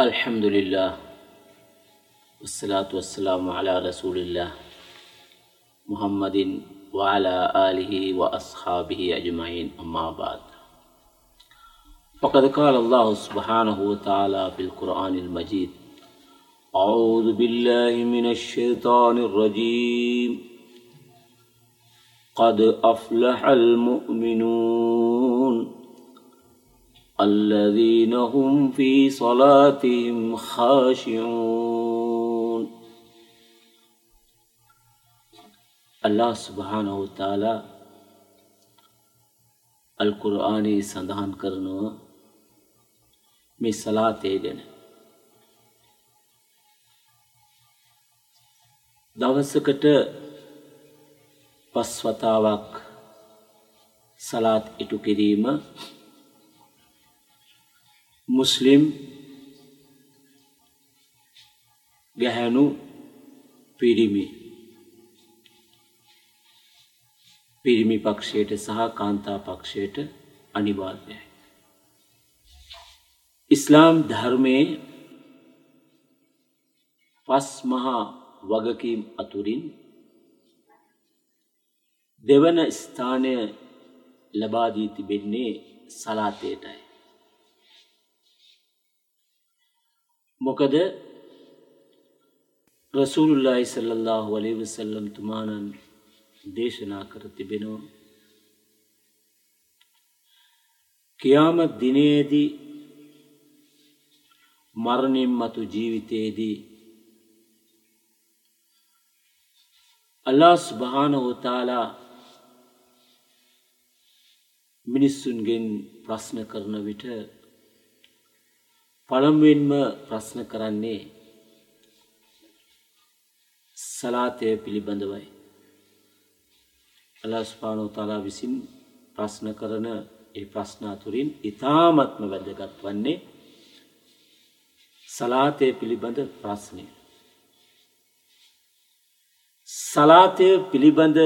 الحمد لله والصلاة والسلام على رسول الله محمد وعلى آله وأصحابه أجمعين أما بعد. فقد قال الله سبحانه وتعالى في القرآن المجيد أعوذ بالله من الشيطان الرجيم. قد أفلح المؤمنون. الذين هم في صلاتهم خاشعون الله سبحانه وتعالى القرآن සඳහන් කරනවා මේ සලාතය ගැන දවසකට පස් වතාවක් සලාත් ඉටු කිරීම මුස්ලිම් ගැහැනු පිරිමි පිරිමි පක්ෂයට සහ කාන්තා පක්ෂයට අනිවාර්යයි. ඉස්ලාම් ධර්මයේ පස් මහා වගකීම් අතුරින් දෙවන ස්ථානය ලබාදී තිබෙන්නේ සලාතයටයි. මොකද රසූලුල්ලාහි සල්ලල්ලාහු අලයිහි වසල්ලම් තුමාණන් දේශනා කර තිබෙනවා. කියාමත් දිනේදී මරණින් මතු ජීවිතයේදී අල්ලා සුබහානහු තාලා මිනිස්සුන්ගෙන් ප්‍රශ්න කරන විට පළමුවෙන්ම ප්‍රශ්න කරන්නේ සලාතය පිළිබඳවයි. අල්ලා සුබහානහු තාලා විසින් ප්‍රශ්න කරන ඒ ප්‍රශ්න අතුරින් ඊ타මත්ම වැදගත් වන්නේ සලාතය පිළිබඳ ප්‍රශ්නය. සලාතය පිළිබඳ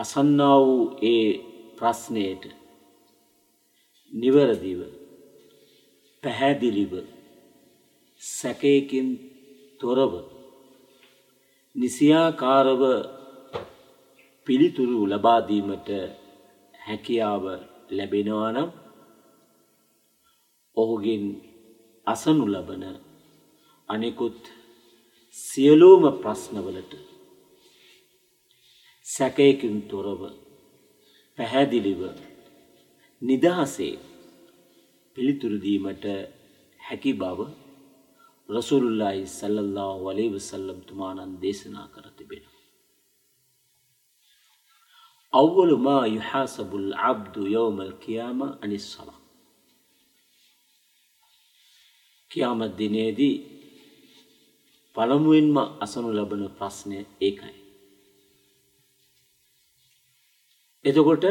අසන්නා වූ ඒ ප්‍රශ්නයට නිවරදිව පැහැදිලිව සැකයකින් තොරව නිසියාකාරව පිළිතුරු ලබාදීමට හැකියාව ලැබෙනවා නම් ඔහුගෙන් අසනු ලබන අනෙකුත් සියලූම ප්‍රශ්නවලට සැකයකින් තොරව පැහැදිලිව නිදහසේ පිළිතුරුදීමට හැකි බව රසුරුල්ලාහි සල්ලල්ලාහු අලයිහි වසල්ලම් තුමාණන් දේශනා කර තිබෙනවා. අවවලු මා යුහාසබුල් අබ්දු යවමල් කියාම අනිස් සලා. කියාමත් දිනේදී පළමුවෙන්ම අසනු ලබන ප්‍රශ්නය ඒකයි. එතකොට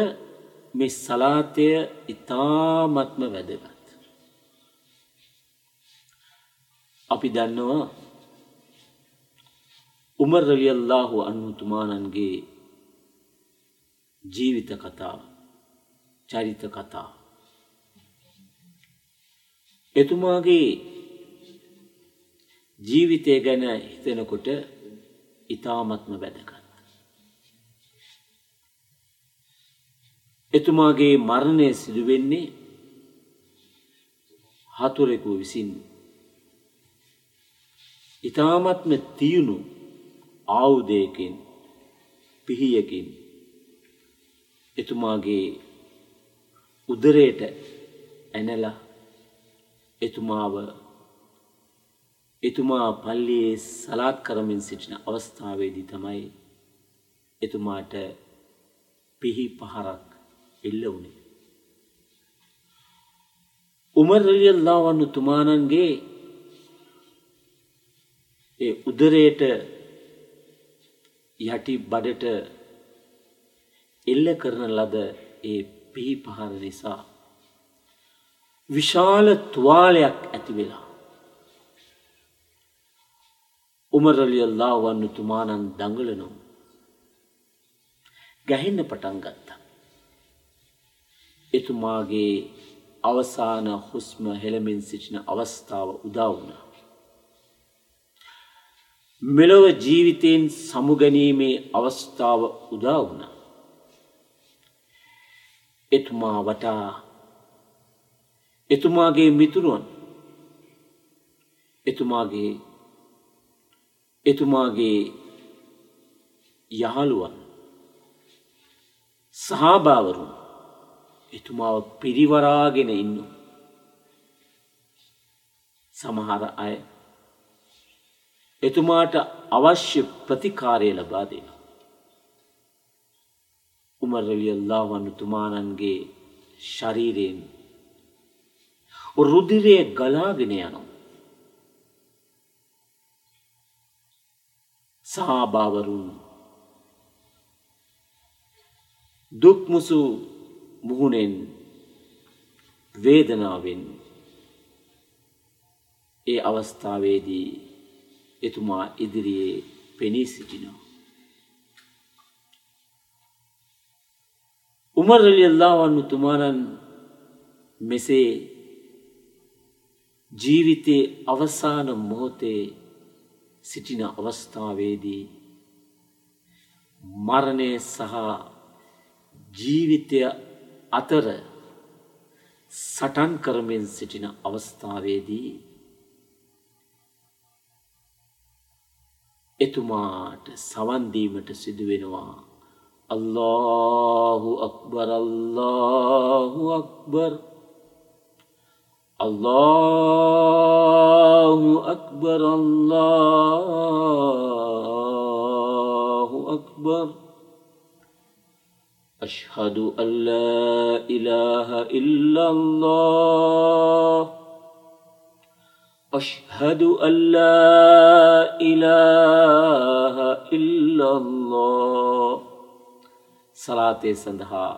මේ සලාතය ඉතාමත්ම වැදගත්. අපි දන්නවා උමර් රලියල්ලාහු අන්හුතුමානන්ගේ ජීවිත කතාව චරිත කතා. එතුමාගේ ජීවිතය ගැන හිතෙනකොට ඉතාමත්ම වැදගත්. එතුමාගේ මරණය සිදුවෙන්නේ හතුරෙකු විසින් ඉතාමත්ම තියුණු ආවුදයකින් පිහියකින් එතුමාගේ උදරයට ඇනල එතුමාව එතුමා පල්ලියේ සලාත් කරමින් සිටින අවස්ථාවේදී තමයි එතුමාට පිහි පහරක් එල්ල වුණේ. උමර් රලියල්ලාහු තුමාණන්ගේ ඒ උදරයට යටි බඩට එල්ල කරන ලද ඒ පිහි පහර නිසා විශාල තුවාලයක් ඇති වෙලා උමර් රලියල්ලාහු අන්හු තුමාණන් දඟලනවා ගැහෙන්න පටන් ගත්තා. එතුමාගේ අවසාන හුස්ම හෙළමින් සිටින අවස්ථාව උදා වුණා. මෙලොව ජීවිතයෙන් සමුගැනීමේ අවස්ථාව උදා වුණ. එතුමා වටා එතුමාගේ මිතුරුවන් එතුමාගේ එතුමාගේ යහළුවන් සහභාවරුන් එතුමාව පිරිවරාගෙන ඉන්නු. සමහර අය එතුමාට අවශ්‍ය ප්‍රතිකාරය ලබා දෙන. උමරලියල්ලා වන්නතුමානන්ගේ ශරීරයෙන් රුදිරය ගලාගෙන යනු. සහභාවරුන් දුක්මුසු මුහුණෙන් වේදනාවෙන් ඒ අවස්ථාවේදී එතුමා ඉදිරියේ පෙනී සිටිනවා. උමරලි අල්ලාවන්නු තුමානන් මෙසේ ජීවිතයේ අවසාන මොහොතේ සිටින අවස්ථාවේදී මරණය සහ ජීවිතය අතර සටන් කරමින් සිටින අවස්ථාවේදී එතුමාට සවන්දීමට සිදුවෙනවා. අල්ලාහු අක්බර අල්ලාහු අක්බර් අල්ලාහු අක්බර අල්ලාහු අක්බර් أشهد أن لا إله إلا الله أشهد أن لا إله إلا الله සලාතය සඳහා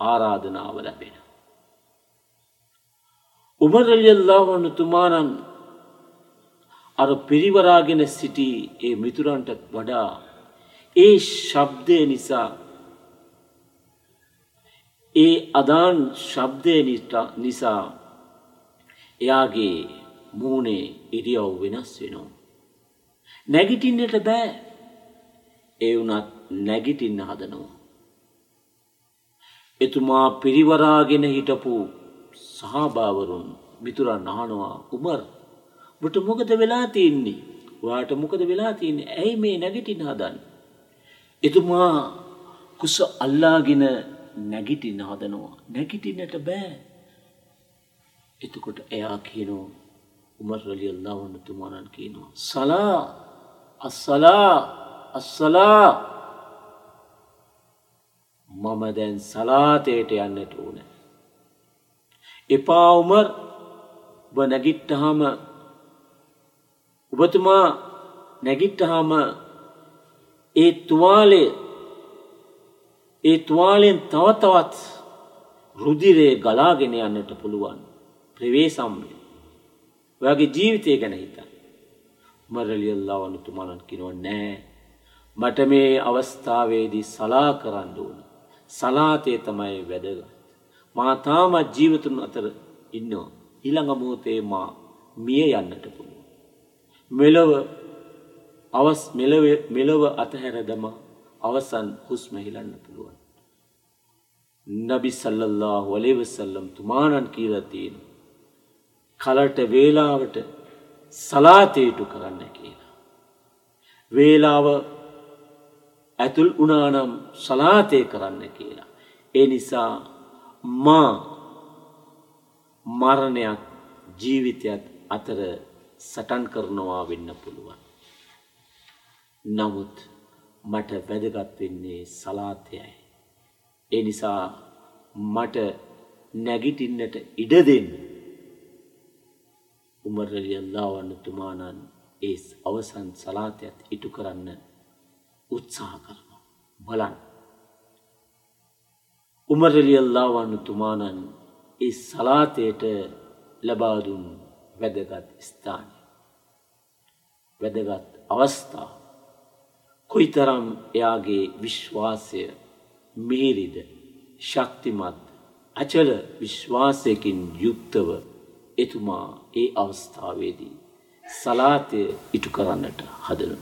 ආරාධනාව ලැබෙන. උමරල්යල්ලාවන්න තුමානන් අර පිරිවරාගෙන සිටි ඒ මිතුරන්ටත් වඩා ඒ ශබ්දය නිසා ඒ අදාන් ශබ්දය නිසා එයාගේ මූනේ ඉරියව් වෙනස් වෙනවා. නැගිටින්නට බෑ ඒ වුනත් නැගිටින්න හදනවා. එතුමා පිරිවරාගෙන හිටපු සහභාවරුන් මිතුරන් අහනවා උමර් බට මොකද වෙලා තියන්නේ වාට මොකද වෙලා තියන්නේ ඇයි මේ නැගිටින් හදන්. එතුමා කුස අල්ලාගෙන නැගිටින්න හදනවා නැගිටින්නට බෑ එතකොට එයා කියනවා උමර් රලි අල්ලාහන්න තුමානන් කියනවා. සලා අස්සලා අස්සලා මම දැන් සලාතයට යන්නට ඕන. එපා උමර් ඔබ නැගිට්ටහම ඔබතුමා නැගිට්ටහම ඒ තුවාලේ ඒ තුවාලෙන් තවතවත් රුදිරේ ගලාගෙන යන්නට පුළුවන් ප්‍රවේසම්ය ඔයාගේ ජීවිතය ගැන හිතන්න. මරලියල්ලා වනුතුමානන් කිනව නෑ. මට මේ අවස්ථාවේදී සලා කරන්න ඕන. සලාතය තමයි වැදගත්. මා තාමත් ජීවතුන් අතර ඉන්නවා. ඊළඟ මොහොතේ මා මිය යන්නට පුළුවන්. මෙලොව අවස් මෙලව මෙලොව අතහැර දමා අවසන් හුස්ම හිලන්න පුළුවන්. නබි සල්ලල්ලාහු අලයිහි වසල්ලම් තුමානන් කියලා තියෙනවා. කලට වේලාවට සලාතේටු කරන්න කියලා. වේලාව ඇතුල් වනානම් සලාතය කරන්න කියලා. ඒ නිසා මා මරණයක් ජීවිතයත් අතර සටන් කරනවා වෙන්න පුළුවන්. නමුත් මට වැදගත් වෙන්නේ සලාතයයි. ඒ නිසා මට නැගිටින්නට ඉඩ දෙන්න. උමරලි අල්ලාවන්න තුමානන් ඒ අවසන් සලාතයත් ඉටු කරන්න උත්සාහ කරනවා. බලන්. උමරලි අල්ලාවන්න තුමානන් ඒ සලාතයට ලබාදුන් වැදගත් ස්ථානය. වැදගත් අවස්ථා. කොයිතරම් එයාගේ විශ්වාසය මිහිරිද ශක්තිමත් අචල විශ්වාසයකින් යුක්තව එතුමා ඒ අවස්ථාවේදී සලාතය ඉටු කරන්නට හදනු.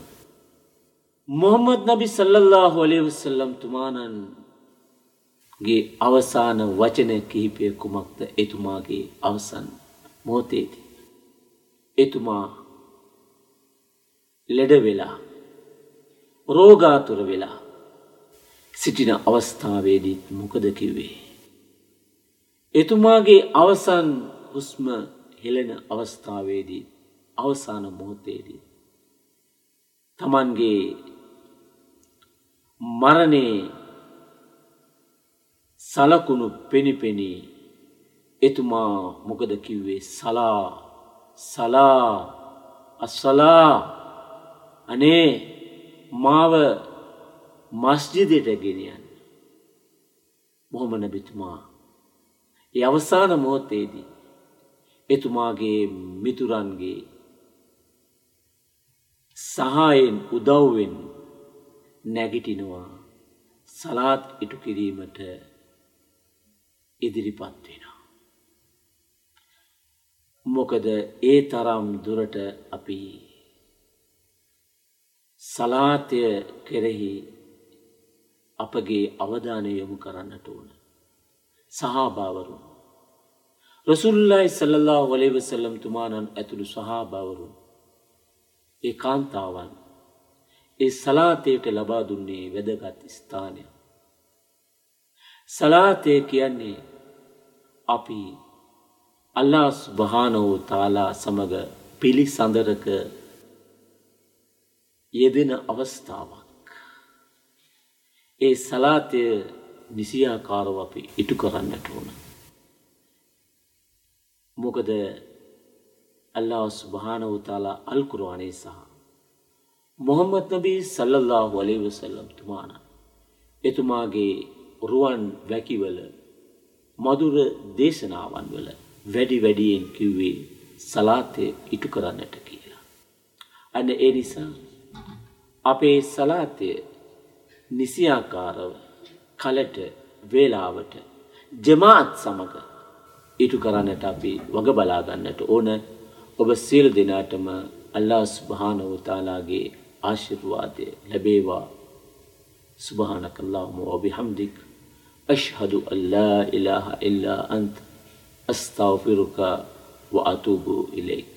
මොහම්මද නබි සල්ලල්ලාහු අලේ වසල්ලම් තුමානන්ගේ අවසාන වචන කිහිපය කුමක්ද එතුමාගේ අවසන් මොහොතේදී. එතුමා ලෙඩ වෙලා රෝගාතුර වෙලා සිටින අවස්ථාවේදීත් මොකද කිව්වේ. එතුමාගේ අවසන් හුස්ම හෙළෙන අවස්ථාවේදී අවසාන මොහොතේදී. තමන්ගේ මරණේ සලකුණු පෙනිපෙනී එතුමා මොකද කිව්වේ? සලා සලා අස්සලා. අනේ මාව මස්ජිදයට ගෙනියන් මොහොම නබිතුමා ඒ අවසාන මොහොතේදී එතුමාගේ මිතුරන්ගේ සහායෙන් උදව්වෙන් නැගිටිනවා සලාත් ඉටු කිරීමට ඉදිරිපත් වෙනවා. මොකද ඒ තරම් දුරට අපි සලාතය කෙරෙහි අපගේ අවධානය යොමු කරන්නට ඕන. සහාභාවරුන්. රසුල්ලයි සල්ලල්ලා වලේවසල්ලම් තුමානන් ඇතුළු සහාභාවරුන්. ඒ කාන්තාවන් ඒ සලාතයට ලබා දුන්නේ වැදගත් ස්ථානය. සලාතය කියන්නේ අපි අල්ලාස් භානෝ තාලා සමග පිළිසඳරක යෙදෙන අවස්ථාවක්. ඒ සලාතය නිසියාකාරව අපි ඉටු කරන්නට ඕන. මොකද අල්ලා ස්භානව තාලා අල්කුරවානේ සහ. මොහම්මත් නබී සල්ලල්له වලේ වසල්ලම් තුමාන. එතුමාගේ රුවන් වැකිවල මදුර දේශනාවන් වල වැඩි වැඩියෙන් කිව්වේ සලාතය ඉටු කරන්නට කියලා. අන්න ඒ නිසා අපේ සලාතය නිසියාකාරව කලට වේලාවට ජමාත් සමඟ ඉටු කරන්නට අපි වග බලාගන්නට ඕන ඔබ සියලු දෙනාටම අල්ලා ස්භානවතාලාගේ ආශිර්වාදය ලැබේවා سبحانك اللهم وبحمدك أشهد أن لا إله إلا أنت أستغفرك وأتوب إليك